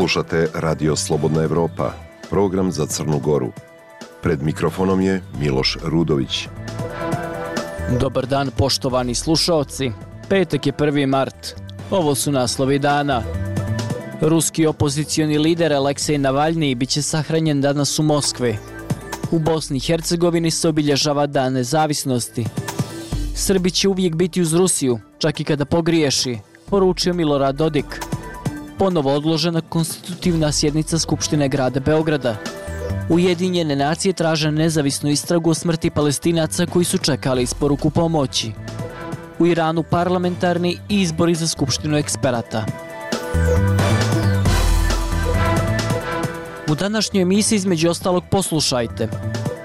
Slušate Radio Slobodna Evropa, program za Crnu Goru. Pred mikrofonom je Miloš Rudović. Dobar dan, poštovani slušaoci. Petak je 1. mart. Ovo su naslovi dana. Ruski opozicioni lider Aleksej Navalni biće sahranjen danas u Moskvi. U Bosni i Hercegovini se obilježava dan nezavisnosti. Srbi će uvijek biti uz Rusiju, čak i kada pogriješi, poručio Milorad Dodik. Ponovo odložena konstitutivna sjednica Skupštine grada Beograda. Ujedinjene nacije traže nezavisnu istragu o smrti palestinaca koji su čekali isporuku pomoći. U Iranu parlamentarni izbori za Skupštinu eksperata. U današnjoj emisiji između ostalog poslušajte.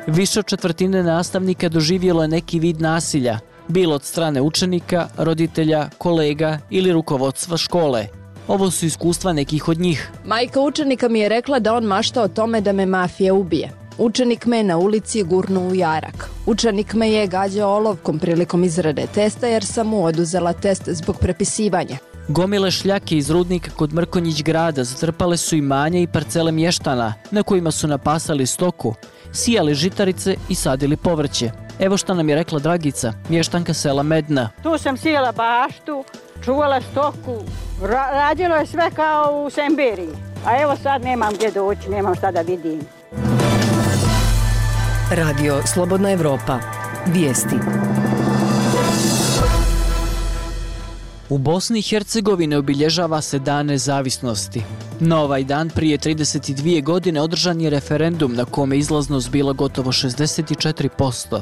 Više od četvrtine nastavnika doživjelo je neki vid nasilja, bilo od strane učenika, roditelja, kolega ili rukovodstva škole. Ovo su iskustva nekih od njih. Majka učenika mi je rekla da on mašta o tome da me mafija ubije. Učenik me na ulici gurnu u jarak. Učenik me je gađao olovkom prilikom izrade testa jer sam mu oduzela test zbog prepisivanja. Gomile šljake iz rudnika kod Mrkonjić grada zatrpale su imanje i parcele mještana na kojima su napasali stoku, sijali žitarice i sadili povrće. Evo što nam je rekla Dragica, mještanka sela Medna. Tu sam sijela baštu, čuvala stoku, ra radilo je sve kao u Semberiji. A evo sad nemam gdje doći, nemam šta da vidim. Radio Slobodna Evropa. Vijesti. U Bosni i Hercegovini obilježava se dan nezavisnosti. Na ovaj dan prije 32 godine održan je referendum na kome izlaznost bila gotovo 64%,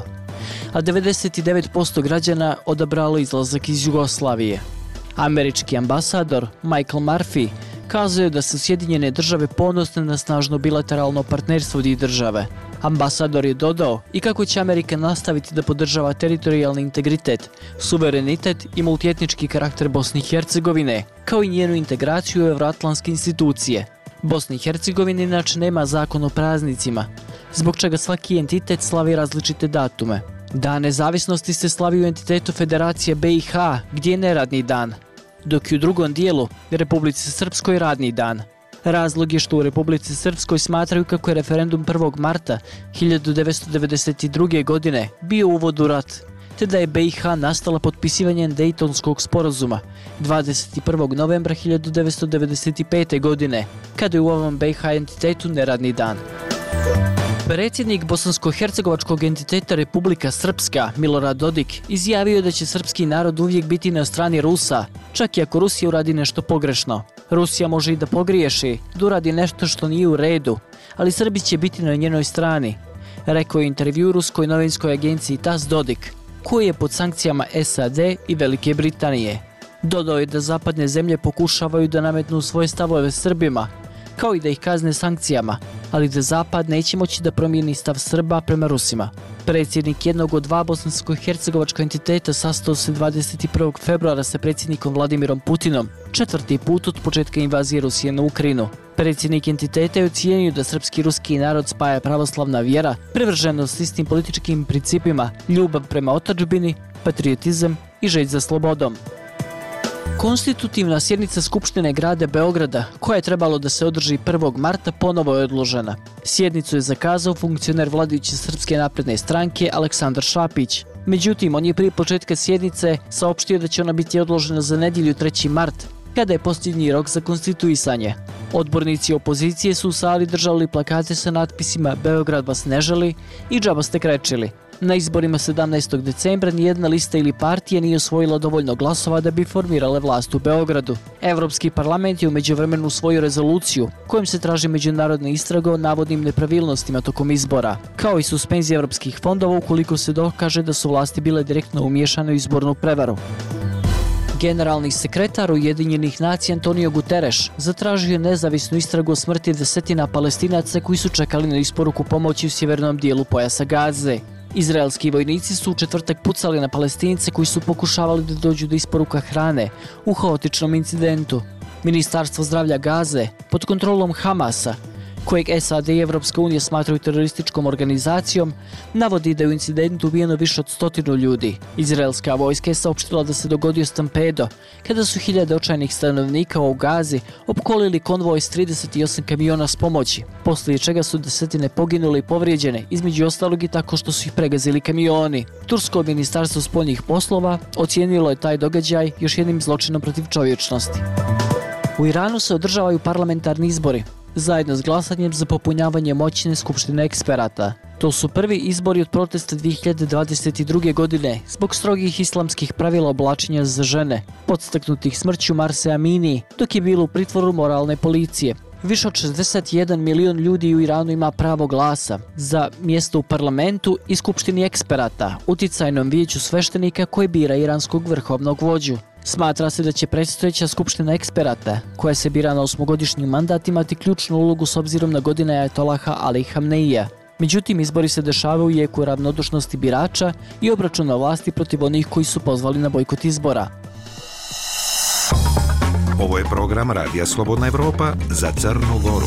a 99% građana odabralo izlazak iz Jugoslavije. Američki ambasador Michael Murphy kazuje da su Sjedinjene države ponosne na snažno bilateralno partnerstvo dvije države. Ambasador je dodao i kako će Amerika nastaviti da podržava teritorijalni integritet, suverenitet i multietnički karakter Bosne i Hercegovine, kao i njenu integraciju u evroatlanske institucije. Bosna i Hercegovina inače nema zakon o praznicima, zbog čega svaki entitet slavi različite datume. Dan nezavisnosti se slavi u entitetu Federacije BiH, gdje je neradni dan, dok je u drugom dijelu Republici Srpskoj radni dan. Razlog je što u Republici Srpskoj smatraju kako je referendum 1. marta 1992. godine bio uvod u rat, te da je BiH nastala potpisivanjem Dejtonskog sporazuma 21. novembra 1995. godine, kada je u ovom BiH entitetu neradni dan. Predsjednik Bosansko-Hercegovačkog entiteta Republika Srpska, Milorad Dodik, izjavio da će srpski narod uvijek biti na strani Rusa, čak i ako Rusija uradi nešto pogrešno. Rusija može i da pogriješi, da uradi nešto što nije u redu, ali Srbi će biti na njenoj strani, rekao je intervju Ruskoj novinskoj agenciji TAS Dodik, koji je pod sankcijama SAD i Velike Britanije. Dodao je da zapadne zemlje pokušavaju da nametnu svoje stavove Srbima, kao i da ih kazne sankcijama, ali da Zapad neće moći da promijeni stav Srba prema Rusima. Predsjednik jednog od dva bosansko-hercegovačka entiteta sastao se 21. februara sa predsjednikom Vladimirom Putinom, četvrti put od početka invazije Rusije na Ukrajinu. Predsjednik entiteta je ocijenio da srpski ruski narod spaja pravoslavna vjera, prevrženost istim političkim principima, ljubav prema otačbini, patriotizam i želj za slobodom. Konstitutivna sjednica Skupštine grade Beograda, koja je trebalo da se održi 1. marta, ponovo je odložena. Sjednicu je zakazao funkcioner vladajuće Srpske napredne stranke Aleksandar Šapić. Međutim, on je prije početka sjednice saopštio da će ona biti odložena za nedjelju 3. mart, kada je posljednji rok za konstituisanje. Odbornici opozicije su u sali držali plakate sa natpisima Beograd vas ne želi i džaba ste krečili. Na izborima 17. decembra nijedna lista ili partija nije osvojila dovoljno glasova da bi formirale vlast u Beogradu. Evropski parlament je umeđu vremenu svoju rezoluciju kojim se traži međunarodne istraga o navodnim nepravilnostima tokom izbora, kao i suspenzije evropskih fondova ukoliko se dokaže da su vlasti bile direktno umješane u izbornu prevaru. Generalni sekretar Ujedinjenih nacija Antonio Guterres zatražio je nezavisnu istragu o smrti desetina palestinaca koji su čekali na isporuku pomoći u sjevernom dijelu pojasa Gaze. Izraelski vojnici su u četvrtak pucali na palestince koji su pokušavali da dođu do isporuka hrane u haotičnom incidentu. Ministarstvo zdravlja Gaze pod kontrolom Hamasa kojeg SAD i Evropska unija smatraju terorističkom organizacijom, navodi da je u incidentu ubijeno više od stotinu ljudi. Izraelska vojska je saopštila da se dogodio stampedo, kada su hiljade očajnih stanovnika u Gazi opkolili konvoj s 38 kamiona s pomoći, poslije čega su desetine poginule i povrijeđene, između ostalog i tako što su ih pregazili kamioni. Tursko ministarstvo spoljnih poslova ocijenilo je taj događaj još jednim zločinom protiv čovječnosti. U Iranu se održavaju parlamentarni izbori, zajedno s glasanjem za popunjavanje moćne skupštine eksperata. To su prvi izbori od protesta 2022. godine zbog strogih islamskih pravila oblačenja za žene, podstaknutih smrću Marse Amini, dok je bilo u pritvoru moralne policije. Više od 61 milion ljudi u Iranu ima pravo glasa za mjesto u parlamentu i skupštini eksperata, uticajnom vijeću sveštenika koji bira iranskog vrhovnog vođu. Smatra se da će predstojeća skupština eksperata, koja se bira na osmogodišnji mandat, imati ključnu ulogu s obzirom na godine Ajatolaha Ali Hamneija. Međutim, izbori se dešavaju u jeku ravnodušnosti birača i obračuna vlasti protiv onih koji su pozvali na bojkot izbora. Ovo je program Radija Slobodna Evropa za Crnu Goru.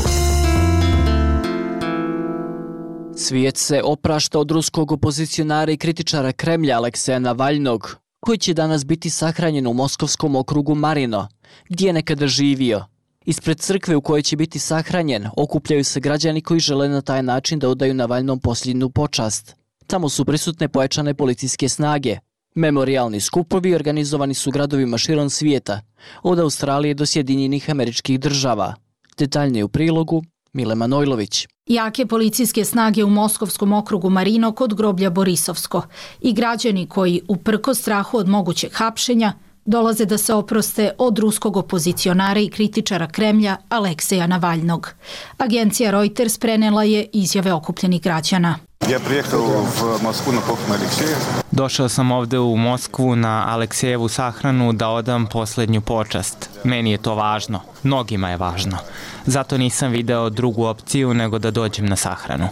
Svijet se oprašta od ruskog opozicionara i kritičara Kremlja Alekseja Navalnog, koji će danas biti sahranjen u moskovskom okrugu Marino, gdje je nekada živio. Ispred crkve u kojoj će biti sahranjen okupljaju se građani koji žele na taj način da odaju Navalnom posljednu počast. Tamo su prisutne pojačane policijske snage. Memorialni skupovi organizovani su gradovima širom svijeta, od Australije do Sjedinjenih američkih država. Detaljnije u prilogu Mile Manojlović. Jake policijske snage u Moskovskom okrugu Marino kod groblja Borisovsko i građani koji, uprko strahu od mogućeg hapšenja, dolaze da se oproste od ruskog opozicionara i kritičara Kremlja Alekseja Navalnog. Agencija Reuters prenela je izjave okupljenih građana. Ja prijehao v Moskvu na pohranu Aleksejeva. Došao sam ovde u Moskvu na Aleksejevu sahranu da odam poslednju počast. Meni je to važno, mnogima je važno. Zato nisam video drugu opciju nego da dođem na sahranu.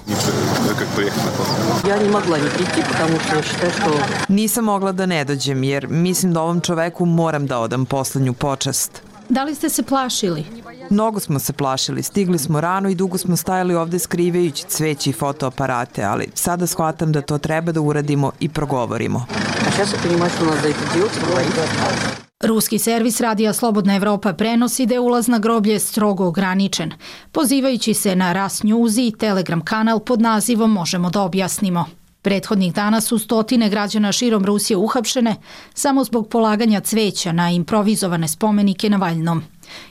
Nisam mogla da ne dođem jer mislim da ovom čoveku moram da odam poslednju počast. Da li ste se plašili? Mnogo smo se plašili, stigli smo rano i dugo smo stajali ovde skrivajući cveći i fotoaparate, ali sada shvatam da to treba da uradimo i progovorimo. Ruski servis Radija Slobodna Evropa prenosi da je ulaz na groblje strogo ograničen, pozivajući se na Ras News i Telegram kanal pod nazivom Možemo da objasnimo. Prethodnih dana su stotine građana širom Rusije uhapšene samo zbog polaganja cveća na improvizovane spomenike na Valjnom.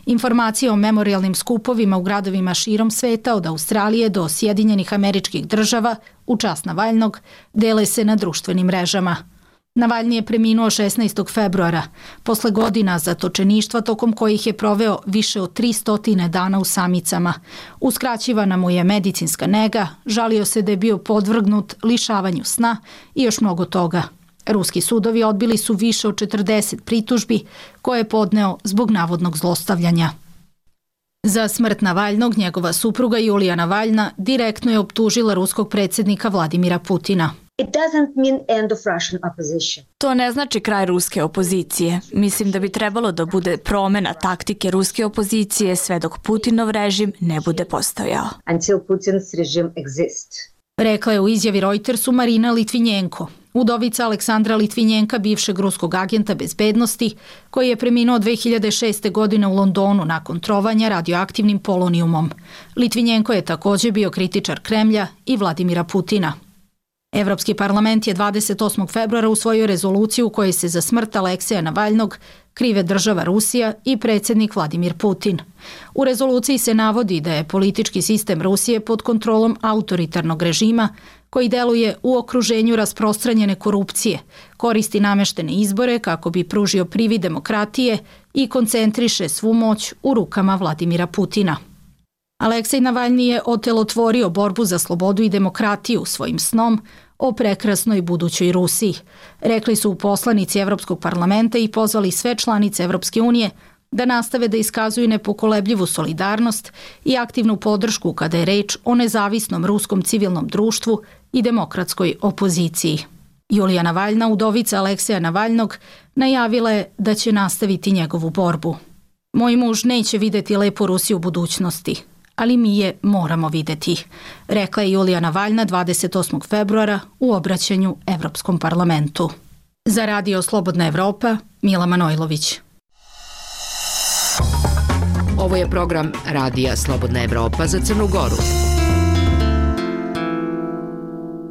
Informacije o memorialnim skupovima u gradovima širom sveta od Australije do Sjedinjenih američkih država u čas Navaljnog dele se na društvenim mrežama. Navalni je preminuo 16. februara, posle godina zatočeništva tokom kojih je proveo više od 300 dana u samicama. Uskraćivana mu je medicinska nega, žalio se da je bio podvrgnut lišavanju sna i još mnogo toga. Ruski sudovi odbili su više od 40 pritužbi koje je podneo zbog navodnog zlostavljanja. Za smrt Navalnog njegova supruga Julija Navalna direktno je optužila ruskog predsjednika Vladimira Putina. It doesn't mean end of Russian opposition. To ne znači kraj ruske opozicije. Mislim da bi trebalo da bude promena taktike ruske opozicije sve dok Putinov režim ne bude postojao. Until Putin's regime exists. Rekla je u izjavi Reutersu Marina Litvinjenko, udovica Aleksandra Litvinjenka, bivšeg ruskog agenta bezbednosti, koji je preminuo 2006. godine u Londonu nakon trovanja radioaktivnim polonijumom. Litvinjenko je također bio kritičar Kremlja i Vladimira Putina. Evropski parlament je 28. februara usvojio rezoluciju u kojoj se za smrt Alekseja Navalnog krive država Rusija i predsjednik Vladimir Putin. U rezoluciji se navodi da je politički sistem Rusije pod kontrolom autoritarnog režima koji deluje u okruženju rasprostranjene korupcije, koristi nameštene izbore kako bi pružio privi demokratije i koncentriše svu moć u rukama Vladimira Putina. Aleksej Navalni je otelotvorio borbu za slobodu i demokratiju svojim snom, o prekrasnoj budućoj Rusiji. Rekli su poslanici Evropskog parlamenta i pozvali sve članice Evropske unije da nastave da iskazuju nepokolebljivu solidarnost i aktivnu podršku kada je reč o nezavisnom ruskom civilnom društvu i demokratskoj opoziciji. Julija Navalna, udovica Alekseja Navalnog, najavila je da će nastaviti njegovu borbu. Moj muž neće videti lepu Rusiju u budućnosti, ali mi je moramo videti, rekla je Julija Navaljna 28. februara u obraćanju Evropskom parlamentu. Za radio Slobodna Evropa, Mila Manojlović. Ovo je program Radija Slobodna Evropa za Crnu Goru.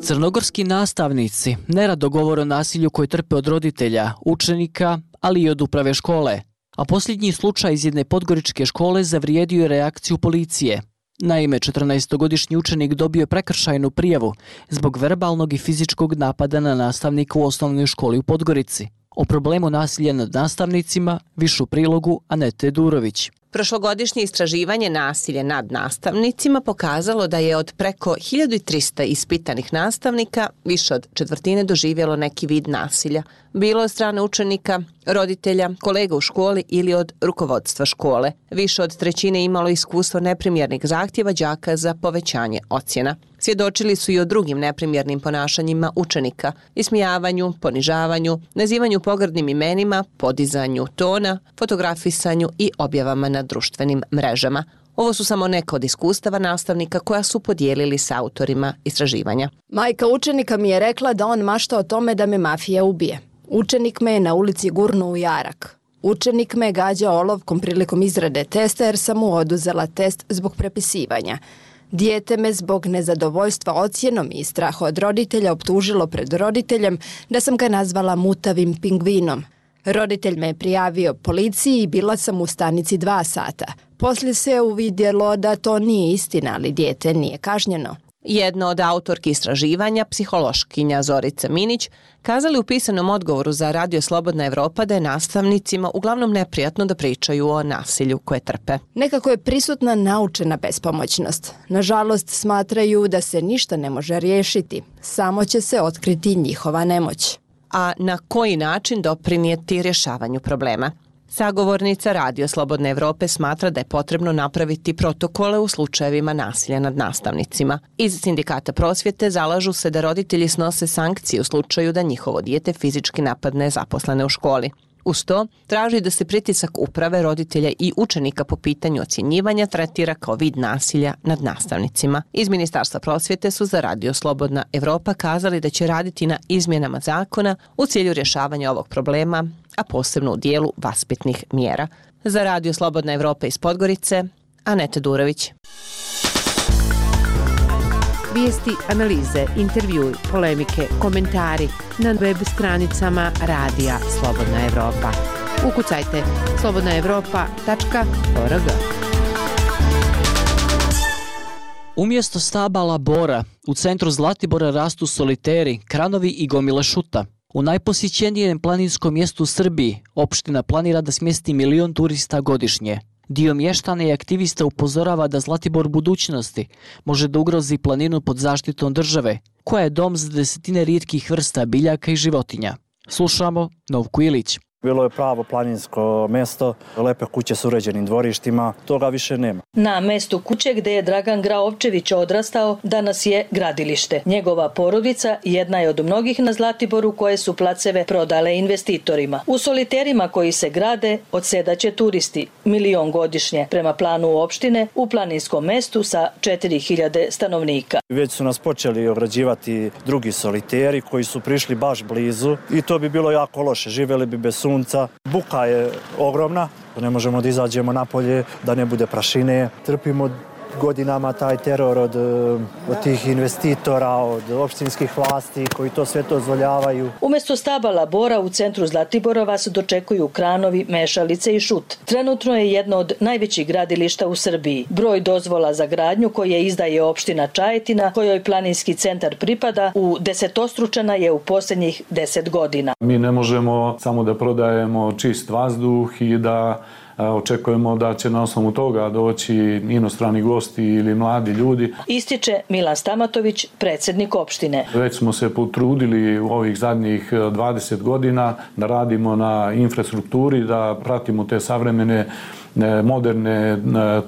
Crnogorski nastavnici nerado govore o nasilju koje trpe od roditelja, učenika, ali i od uprave škole. A posljednji slučaj iz jedne podgoričke škole zavrijedio je reakciju policije. Naime, 14-godišnji učenik dobio je prekršajnu prijavu zbog verbalnog i fizičkog napada na nastavnika u osnovnoj školi u Podgorici. O problemu nasilja nad nastavnicima, višu prilogu Anete Durović. Prošlogodišnje istraživanje nasilje nad nastavnicima pokazalo da je od preko 1300 ispitanih nastavnika više od četvrtine doživjelo neki vid nasilja. Bilo od strane učenika, roditelja, kolega u školi ili od rukovodstva škole. Više od trećine imalo iskustvo neprimjernih zahtjeva đaka za povećanje ocjena. Svjedočili su i o drugim neprimjernim ponašanjima učenika, ismijavanju, ponižavanju, nazivanju pogrdnim imenima, podizanju tona, fotografisanju i objavama na društvenim mrežama. Ovo su samo neka od iskustava nastavnika koja su podijelili sa autorima istraživanja. Majka učenika mi je rekla da on mašta o tome da me mafija ubije. Učenik me je na ulici gurnuo u jarak. Učenik me je gađao olovkom prilikom izrade testa jer sam mu oduzela test zbog prepisivanja. Dijete me zbog nezadovoljstva ocjenom i straha od roditelja optužilo pred roditeljem da sam ga nazvala mutavim pingvinom. Roditelj me je prijavio policiji i bila sam u stanici dva sata. Poslije se uvidjelo da to nije istina, ali dijete nije kažnjeno. Jedna od autorki istraživanja, psihološkinja Zorica Minić, kazali u pisanom odgovoru za Radio Slobodna Evropa da je nastavnicima uglavnom neprijatno da pričaju o nasilju koje trpe. Nekako je prisutna naučena bespomoćnost. Nažalost, smatraju da se ništa ne može riješiti. Samo će se otkriti njihova nemoć. A na koji način doprinijeti rješavanju problema? Sagovornica Radio Slobodne Evrope smatra da je potrebno napraviti protokole u slučajevima nasilja nad nastavnicima. Iz sindikata prosvjete zalažu se da roditelji snose sankcije u slučaju da njihovo dijete fizički napadne zaposlene u školi. Uz to, traži da se pritisak uprave roditelja i učenika po pitanju ocjenjivanja tretira kao vid nasilja nad nastavnicima. Iz Ministarstva prosvjete su za Radio Slobodna Evropa kazali da će raditi na izmjenama zakona u cilju rješavanja ovog problema, a posebno u dijelu vaspitnih mjera. Za Radio Slobodna Evropa iz Podgorice, Anete Durović. Vijesti, analize, intervjuj, polemike, komentari na web stranicama Radija Slobodna Evropa. Ukucajte slobodnaevropa.org. Umjesto stabala bora, u centru Zlatibora rastu soliteri, kranovi i gomile šuta. U najposjećenijem planinskom mjestu u Srbiji, opština planira da smjesti milion turista godišnje. Dio mještane i aktivista upozorava da Zlatibor budućnosti može da ugrozi planinu pod zaštitom države, koja je dom za desetine rijetkih vrsta biljaka i životinja. Slušamo Novku Ilić. Bilo je pravo planinsko mesto, lepe kuće s uređenim dvorištima, toga više nema. Na mestu kuće gde je Dragan Graovčević odrastao, danas je gradilište. Njegova porodica jedna je od mnogih na Zlatiboru koje su placeve prodale investitorima. U soliterima koji se grade odsedaće turisti, milion godišnje, prema planu opštine u planinskom mestu sa 4000 stanovnika. Već su nas počeli obrađivati drugi soliteri koji su prišli baš blizu i to bi bilo jako loše, živeli bi bez sunca sunca. Buka je ogromna, ne možemo da izađemo napolje, da ne bude prašine. Trpimo godinama taj teror od, eh, od tih investitora, od opštinskih vlasti koji to sve to zvoljavaju. Umesto stabala bora u centru Zlatiborova se dočekuju kranovi, mešalice i šut. Trenutno je jedno od najvećih gradilišta u Srbiji. Broj dozvola za gradnju koje izdaje opština Čajetina, kojoj planinski centar pripada, u desetostručana je u posljednjih deset godina. Mi ne možemo samo da prodajemo čist vazduh i da očekujemo da će na osnovu toga doći inostrani gosti ili mladi ljudi. Ističe Milan Stamatović, predsjednik opštine. Već smo se potrudili u ovih zadnjih 20 godina da radimo na infrastrukturi, da pratimo te savremene E, moderne e,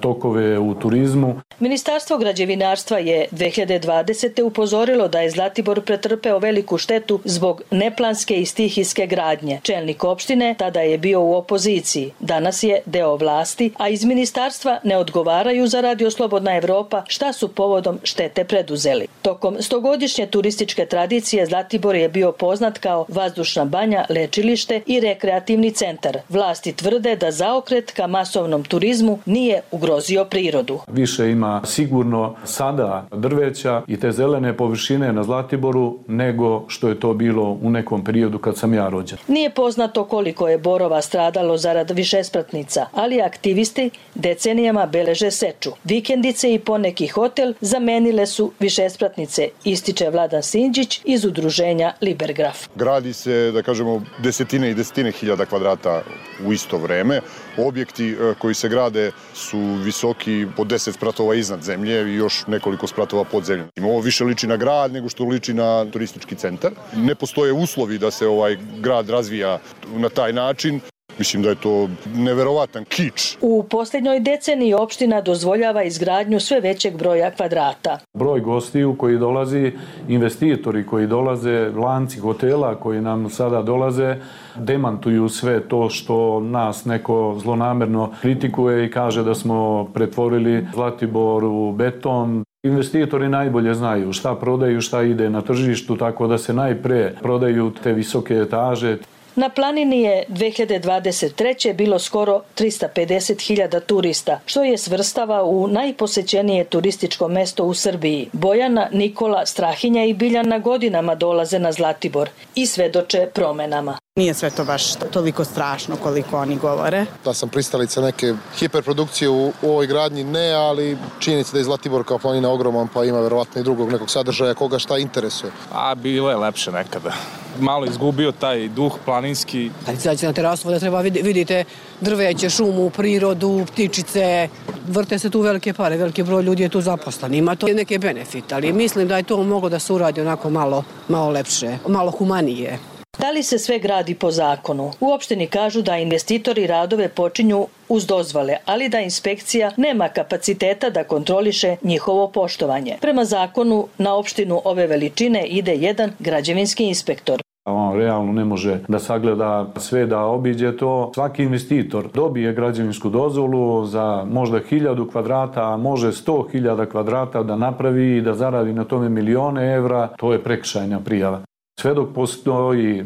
tokove u turizmu. Ministarstvo građevinarstva je 2020. upozorilo da je Zlatibor pretrpeo veliku štetu zbog neplanske i stihijske gradnje. Čelnik opštine tada je bio u opoziciji. Danas je deo vlasti, a iz ministarstva ne odgovaraju za Radio Slobodna Evropa šta su povodom štete preduzeli. Tokom stogodišnje turističke tradicije Zlatibor je bio poznat kao vazdušna banja, lečilište i rekreativni centar. Vlasti tvrde da zaokret ka masovnom turizmu nije ugrozio prirodu. Više ima sigurno sada drveća i te zelene površine na Zlatiboru nego što je to bilo u nekom periodu kad sam ja rođen. Nije poznato koliko je borova stradalo zarad višespratnica, ali aktivisti decenijama beleže seču. Vikendice i poneki hotel zamenile su višespratnice, ističe Vladan Sinđić iz udruženja Libergraf. Gradi se, da kažemo, desetine i desetine hiljada kvadrata u isto vreme. Objekti e, koji se grade su visoki po 10 spratova iznad zemlje i još nekoliko spratova pod zemljom. Ovo više liči na grad nego što liči na turistički centar. Ne postoje uslovi da se ovaj grad razvija na taj način. Mislim da je to neverovatan kič. U posljednjoj deceniji opština dozvoljava izgradnju sve većeg broja kvadrata. Broj gostiju koji dolazi, investitori koji dolaze, lanci hotela koji nam sada dolaze, demantuju sve to što nas neko zlonamerno kritikuje i kaže da smo pretvorili Zlatibor u beton. Investitori najbolje znaju šta prodaju, šta ide na tržištu, tako da se najpre prodaju te visoke etaže. Na planini je 2023. bilo skoro 350.000 turista, što je svrstava u najposećenije turističko mesto u Srbiji. Bojana, Nikola, Strahinja i Biljana godinama dolaze na Zlatibor i svedoče promenama. Nije sve to baš toliko strašno koliko oni govore. Da sam pristalica neke hiperprodukcije u, u ovoj gradnji, ne, ali činjenica da je Zlatibor kao planina ogroman, pa ima verovatno i drugog nekog sadržaja koga šta interesuje. A bilo je lepše nekada. Malo izgubio taj duh planinski. Kad izađete na terasu, da treba vidite drveće, šumu, prirodu, ptičice. Vrte se tu velike pare, veliki broj ljudi je tu zaposlan. Ima to neke benefite, ali mislim da je to moglo da se uradi onako malo, malo lepše, malo humanije. Da li se sve gradi po zakonu? U opštini kažu da investitori radove počinju uz dozvole, ali da inspekcija nema kapaciteta da kontroliše njihovo poštovanje. Prema zakonu na opštinu ove veličine ide jedan građevinski inspektor. On realno ne može da sagleda sve da obiđe to. Svaki investitor dobije građevinsku dozvolu za možda hiljadu kvadrata, a može sto hiljada kvadrata da napravi i da zaradi na tome milione evra. To je prekšajna prijava. Sve dok postoji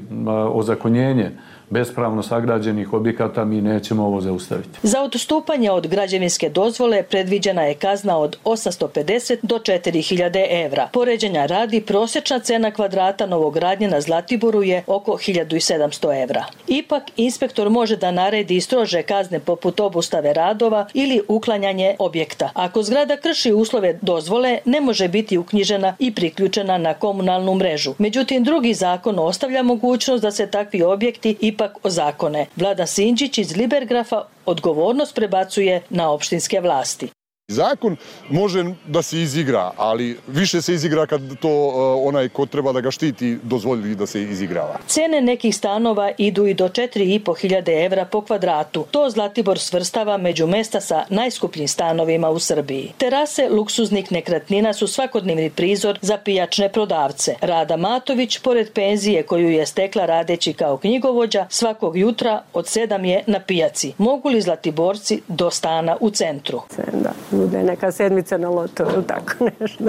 ozakonjenje bespravno sagrađenih objekata mi nećemo ovo zaustaviti. Za odstupanje od građevinske dozvole predviđena je kazna od 850 do 4000 evra. Poređenja radi prosječna cena kvadrata novogradnje na Zlatiboru je oko 1700 evra. Ipak, inspektor može da naredi i strože kazne poput obustave radova ili uklanjanje objekta. Ako zgrada krši uslove dozvole, ne može biti uknjižena i priključena na komunalnu mrežu. Međutim, drugi zakon ostavlja mogućnost da se takvi objekti i ipak o zakone. Vlada Sinđić iz Libergrafa odgovornost prebacuje na opštinske vlasti. Zakon može da se izigra, ali više se izigra kad to uh, onaj ko treba da ga štiti dozvoli da se izigrava. Cene nekih stanova idu i do 4.500 evra po kvadratu. To Zlatibor svrstava među mesta sa najskupljim stanovima u Srbiji. Terase luksuznik nekretnina su svakodnevni prizor za pijačne prodavce. Rada Matović, pored penzije koju je stekla radeći kao knjigovođa, svakog jutra od sedam je na pijaci. Mogu li Zlatiborci do stana u centru? Da bude neka sedmica na loto ili tako nešto.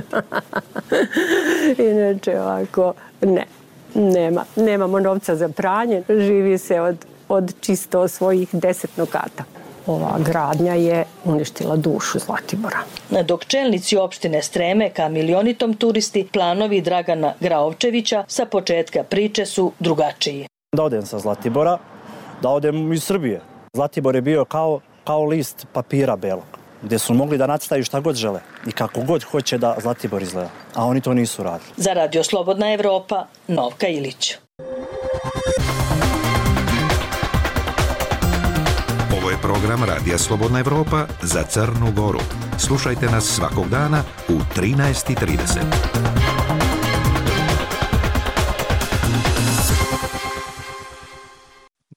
Inače ovako, ne, nema. Nemamo novca za pranje, živi se od, od čisto svojih deset nokata. Ova gradnja je uništila dušu Zlatibora. Dok čelnici opštine streme ka milionitom turisti, planovi Dragana Graovčevića sa početka priče su drugačiji. Da odem sa Zlatibora, da odem iz Srbije. Zlatibor je bio kao, kao list papira belog gdje su mogli da nacitaju šta god žele i kako god hoće da Zlatibor izgleda. A oni to nisu radili. Za Radio Slobodna Evropa, Novka Ilić. Ovo je program Radija Slobodna Evropa za Crnu Goru. Slušajte nas svakog dana u 13.30.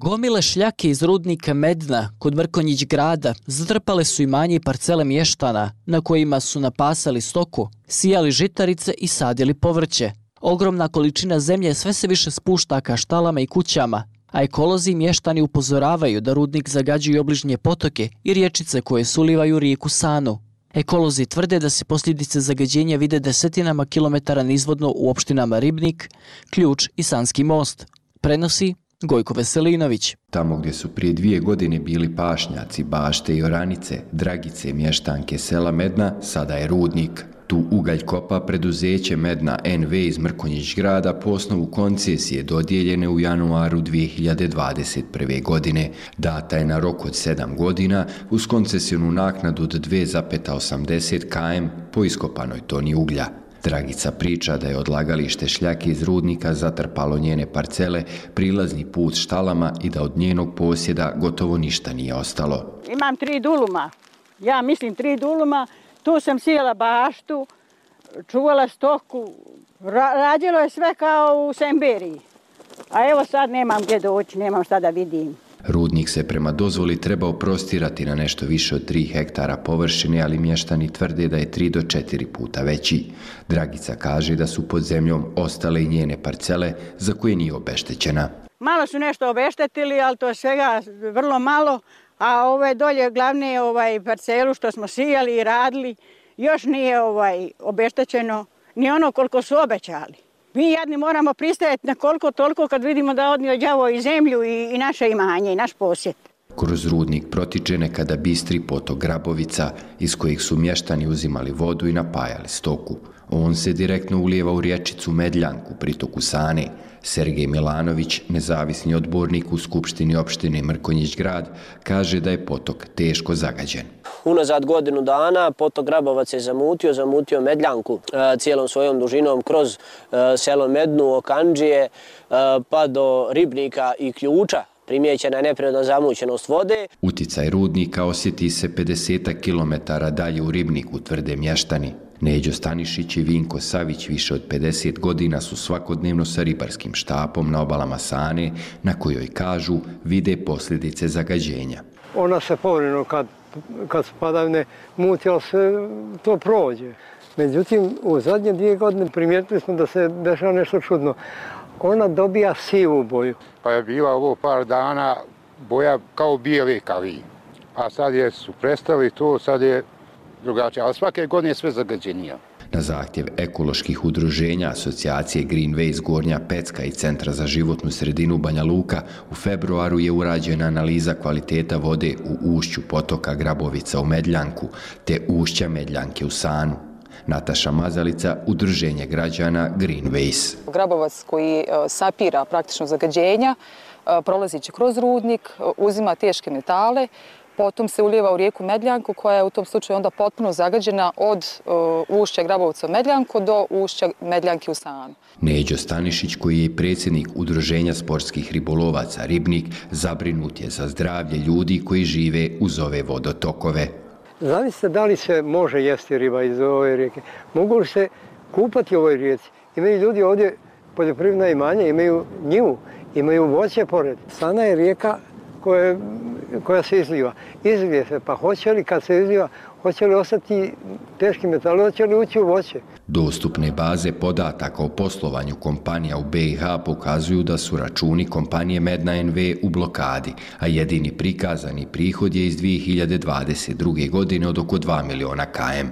Gomile šljake iz rudnika Medna kod Mrkonjić grada zatrpale su i manje parcele mještana na kojima su napasali stoku, sijali žitarice i sadili povrće. Ogromna količina zemlje sve se više spušta ka štalama i kućama, a ekolozi i mještani upozoravaju da rudnik zagađuju obližnje potoke i riječice koje sulivaju rijeku Sanu. Ekolozi tvrde da se posljedice zagađenja vide desetinama kilometara nizvodno u opštinama Ribnik, Ključ i Sanski most. Prenosi Gojko Veselinović. Tamo gdje su prije dvije godine bili pašnjaci, bašte i oranice, dragice, mještanke sela Medna, sada je rudnik. Tu ugalj kopa preduzeće Medna NV iz Mrkonjić grada po osnovu koncesije dodijeljene u januaru 2021. godine. Data je na rok od 7 godina uz koncesijonu naknadu od 2,80 km po iskopanoj toni uglja. Dragica priča da je odlagalište šljake iz rudnika zatrpalo njene parcele, prilazni put štalama i da od njenog posjeda gotovo ništa nije ostalo. Imam tri duluma, ja mislim tri duluma, tu sam sijela baštu, čuvala stoku, Ra je sve kao u Semberiji. A evo sad nemam gdje doći, nemam šta da vidim. Rudnik se prema dozvoli trebao prostirati na nešto više od 3 hektara površine, ali mještani tvrde da je 3 do 4 puta veći. Dragica kaže da su pod zemljom ostale i njene parcele za koje nije obeštećena. Malo su nešto obeštetili, ali to je svega vrlo malo, a ove dolje glavne ovaj parcelu što smo sijali i radili, još nije ovaj obeštećeno ni ono koliko su obećali. Mi jedni moramo pristajati na koliko toliko kad vidimo da odnio đavo i zemlju i, i naše imanje i naš posjet. Kroz rudnik protiče nekada bistri potok Grabovica iz kojih su mještani uzimali vodu i napajali stoku. On se direktno ulijeva u riječicu Medljanku, pritoku Sane. Sergej Milanović, nezavisni odbornik u Skupštini opštine Mrkonjić grad, kaže da je potok teško zagađen. Unazad godinu dana potok Grabovac je zamutio, zamutio Medljanku e, cijelom svojom dužinom kroz e, selo Mednu, Okanđije, e, pa do Ribnika i Ključa, primijećena je neprirodna zamućenost vode. Uticaj rudnika osjeti se 50 km dalje u Ribniku, tvrde mještani. Neđo Stanišić i Vinko Savić više od 50 godina su svakodnevno sa ribarskim štapom na obalama Sane, na kojoj kažu vide posljedice zagađenja. Ona se povrino kad, kad su padavne muti, ali se to prođe. Međutim, u zadnje dvije godine primijetili smo da se dešava nešto čudno. Ona dobija sivu boju. Pa je bila ovo par dana boja kao bijeli kavi. A sad je su prestali to, sad je drugačije, ali svake godine je sve zagađenija. Na zahtjev ekoloških udruženja asocijacije Greenways Gornja Pecka i Centra za životnu sredinu Banja Luka u februaru je urađena analiza kvaliteta vode u ušću potoka Grabovica u Medljanku te ušća Medljanke u Sanu. Nataša Mazalica, udruženje građana Greenways. Grabovac koji e, sapira praktično zagađenja, e, prolazi će kroz rudnik, e, uzima teške metale, potom se ulijeva u rijeku Medljanku koja je u tom slučaju onda potpuno zagađena od uh, ušća Grabovca u Medljanku do ušća Medljanke u Sanu. Neđo Stanišić, koji je predsjednik Udruženja sportskih ribolovaca Ribnik, zabrinut je za zdravlje ljudi koji žive uz ove vodotokove. Zamislite da li se može jesti riba iz ove rijeke? Mogu li se kupati u ovoj rijeci? Imaju ljudi ovdje poljoprivredna imanja, imaju njivu, imaju voće pored. Sana je rijeka koje, koja se izliva. Izlije se, pa hoće li kad se izliva, hoće li ostati teški metali, hoće li ući u voće? Dostupne baze podataka o poslovanju kompanija u BiH pokazuju da su računi kompanije Medna NV u blokadi, a jedini prikazani prihod je iz 2022. godine od oko 2 miliona KM.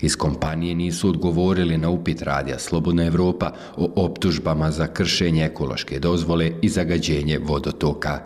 Iz kompanije nisu odgovorili na upit Radija Slobodna Evropa o optužbama za kršenje ekološke dozvole i zagađenje vodotoka.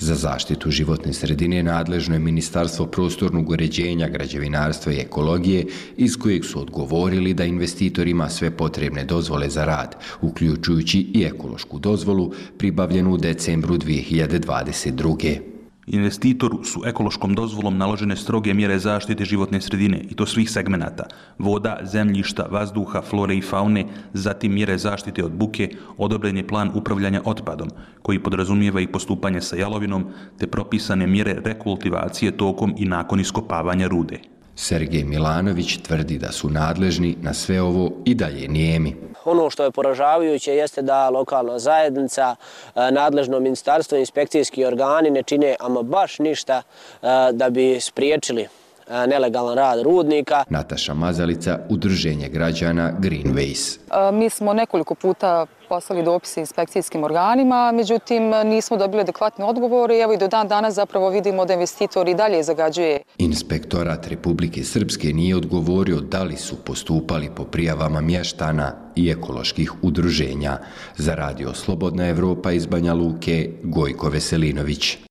Za zaštitu životne sredine nadležno je Ministarstvo prostornog uređenja, građevinarstva i ekologije, iz kojeg su odgovorili da investitor ima sve potrebne dozvole za rad, uključujući i ekološku dozvolu pribavljenu u decembru 2022 investitoru su ekološkom dozvolom naložene stroge mjere zaštite životne sredine i to svih segmenata, voda, zemljišta, vazduha, flore i faune, zatim mjere zaštite od buke, odobren je plan upravljanja otpadom, koji podrazumijeva i postupanje sa jalovinom, te propisane mjere rekultivacije tokom i nakon iskopavanja rude. Sergej Milanović tvrdi da su nadležni na sve ovo i dalje nijemi. Ono što je poražavajuće jeste da lokalna zajednica, e, nadležno ministarstvo i inspekcijski organi ne čine ama baš ništa e, da bi spriječili nelegalan rad rudnika. Nataša Mazalica, Udruženje građana Greenways. Mi smo nekoliko puta poslali dopise inspekcijskim organima, međutim nismo dobili adekvatne odgovore i evo i do dan danas zapravo vidimo da investitor i dalje zagađuje. Inspektorat Republike Srpske nije odgovorio da li su postupali po prijavama mještana i ekoloških udruženja. Za radio Slobodna Evropa iz Banja Luke, Gojko Veselinović.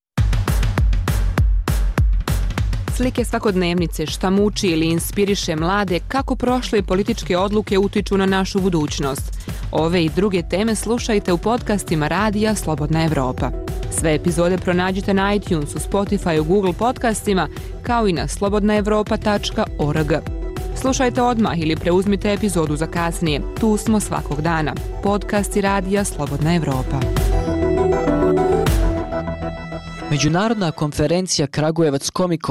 Slike svakodnevnice šta muči ili inspiriše mlade kako prošle političke odluke utiču na našu budućnost. Ove i druge teme slušajte u podcastima Radija Slobodna Evropa. Sve epizode pronađite na iTunesu, Spotify, Google podcastima, kao i na slobodnaevropa.org. Slušajte odmah ili preuzmite epizodu za kasnije. Tu smo svakog dana. Podcasti Radija Slobodna Evropa. Međunarodna konferencija Kragujevac Comic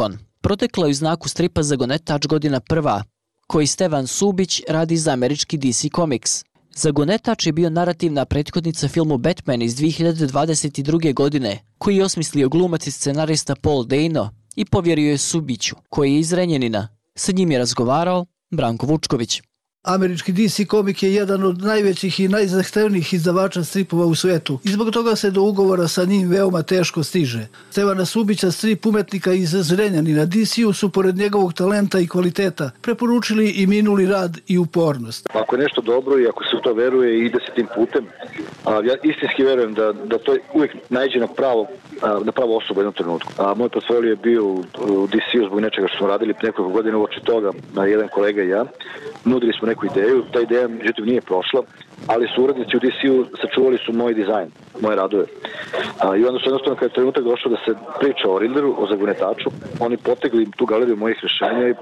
protekla je u znaku stripa Zagonetač godina prva, koji Stevan Subić radi za američki DC Comics. Zagonetač je bio narativna prethodnica filmu Batman iz 2022. godine, koji je osmislio glumac i scenarista Paul Dano i povjerio je Subiću, koji je iz Renjenina. Sa njim je razgovarao Branko Vučković. Američki DC komik je jedan od najvećih i najzahtevnijih izdavača stripova u svetu i zbog toga se do ugovora sa njim veoma teško stiže. Stevana Subića, strip umetnika iz Zrenjanina DC-u su pored njegovog talenta i kvaliteta preporučili i minuli rad i upornost. Ako je nešto dobro i ako se u to veruje i ide se tim putem, a, ja istinski verujem da, da to uvijek najđe na pravo na pravo osobu u jednom trenutku. A, moj portfolio je bio u, u DC-u zbog nečega što smo radili nekoliko godina uoči toga, na jedan kolega i ja. Nudili smo neku ideju, ta ideja međutim nije prošla, ali su urednici u DC-u sačuvali su moj dizajn, moje radove. A, I onda su jednostavno kada je trenutak došao da se priča o Riddleru, o zagunetaču, oni potegli tu galeriju mojih rješenja i,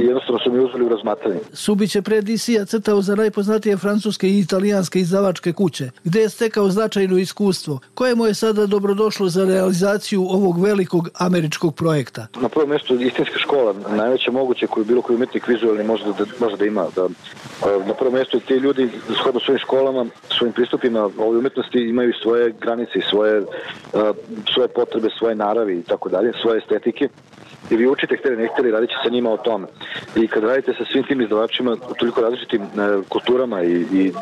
i jednostavno su mi uzeli u razmatranje. Subić je pre DC-a crtao za najpoznatije francuske i italijanske izdavačke kuće, gde je stekao značajno iskustvo, koje mu je sada dobrodošlo za realizaciju ovog velikog američkog projekta. Na prvo mjesto istinska škola, najveća moguće koju bilo koji umetnik vizualni može da, može da ima. Da, na prvo mjesto ti ljudi shodno svojim školama, svojim pristupima ovoj umetnosti imaju svoje granice i svoje, svoje potrebe, svoje naravi i tako dalje, svoje estetike i vi učite htjeli ne htjeli radit sa njima o tome. I kad radite sa svim tim izdavačima u toliko različitim e, kulturama i, i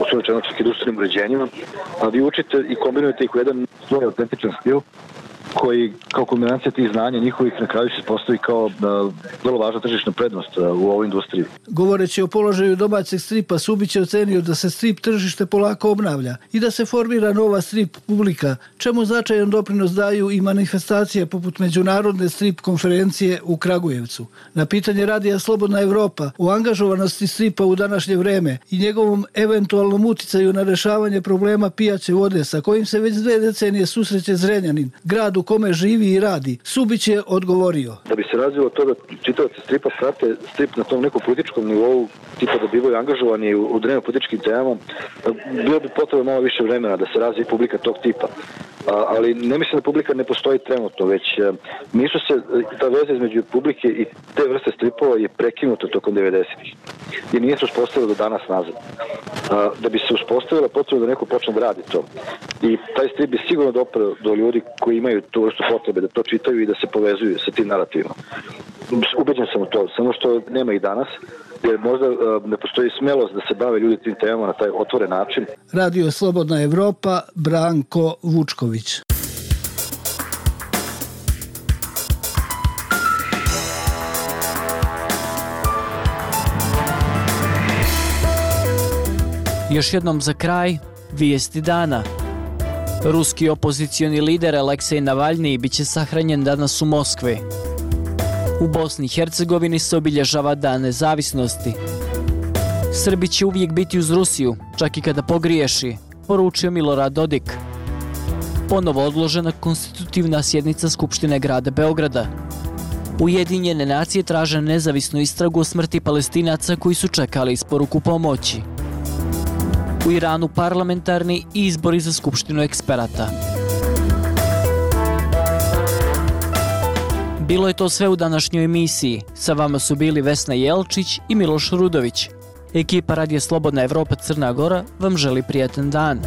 osnovno čak i društvenim uređenjima, a vi učite i kombinujete ih u jedan svoj autentičan stil koji kao kombinacija tih znanja njihovih na kraju se postavi kao da, vrlo važna tržišna prednost eh, u ovoj industriji. Govoreći o položaju domaćeg stripa, Subić je ocenio da se strip tržište polako obnavlja i da se formira nova strip publika, čemu značajan doprinos daju i manifestacije poput Međunarodne strip konferencije u Kragujevcu. Na pitanje radija Slobodna Evropa o angažovanosti stripa u današnje vreme i njegovom eventualnom uticaju na rešavanje problema pijaće vode sa kojim se već dve decenije susreće Zrenjanin, grad u kome živi i radi. Subić je odgovorio. Da bi se razvilo to da čitavci stripa prate strip na tom nekom političkom nivou, tipa da bivaju angažovani u dnevno političkim temama, bilo bi potrebno malo više vremena da se razvije publika tog tipa. A, ali ne mislim da publika ne postoji trenutno, već a, nisu se, ta veza između publike i te vrste stripova je prekinuta tokom 90-ih. I nije se uspostavilo do danas nazad. A, da bi se uspostavilo, potrebno da neko počne da radi to. I taj strip bi sigurno doprao do ljudi koji imaju tu vrstu potrebe da to čitaju i da se povezuju sa tim narativima. Ubeđen sam u to, samo što nema i danas, jer možda ne postoji smelost da se bave ljudi tim temama na taj otvoren način. Radio Slobodna Evropa, Branko Vučković. Još jednom za kraj, vijesti dana. Ruski opozicioni lider Aleksej Navalni biće sahranjen danas u Moskvi. U Bosni i Hercegovini se obilježava dan nezavisnosti. Srbi će uvijek biti uz Rusiju, čak i kada pogriješi, poručio Milorad Dodik. Ponovo odložena konstitutivna sjednica Skupštine grada Beograda. Ujedinjene nacije traže nezavisnu istragu o smrti palestinaca koji su čekali isporuku pomoći. U Iranu parlamentarni izbori za Skupštinu eksperata. Bilo je to sve u današnjoj emisiji. Sa vama su bili Vesna Jelčić i Miloš Rudović. Ekipa Radije Slobodna Evropa Crna Gora vam želi prijatan dan.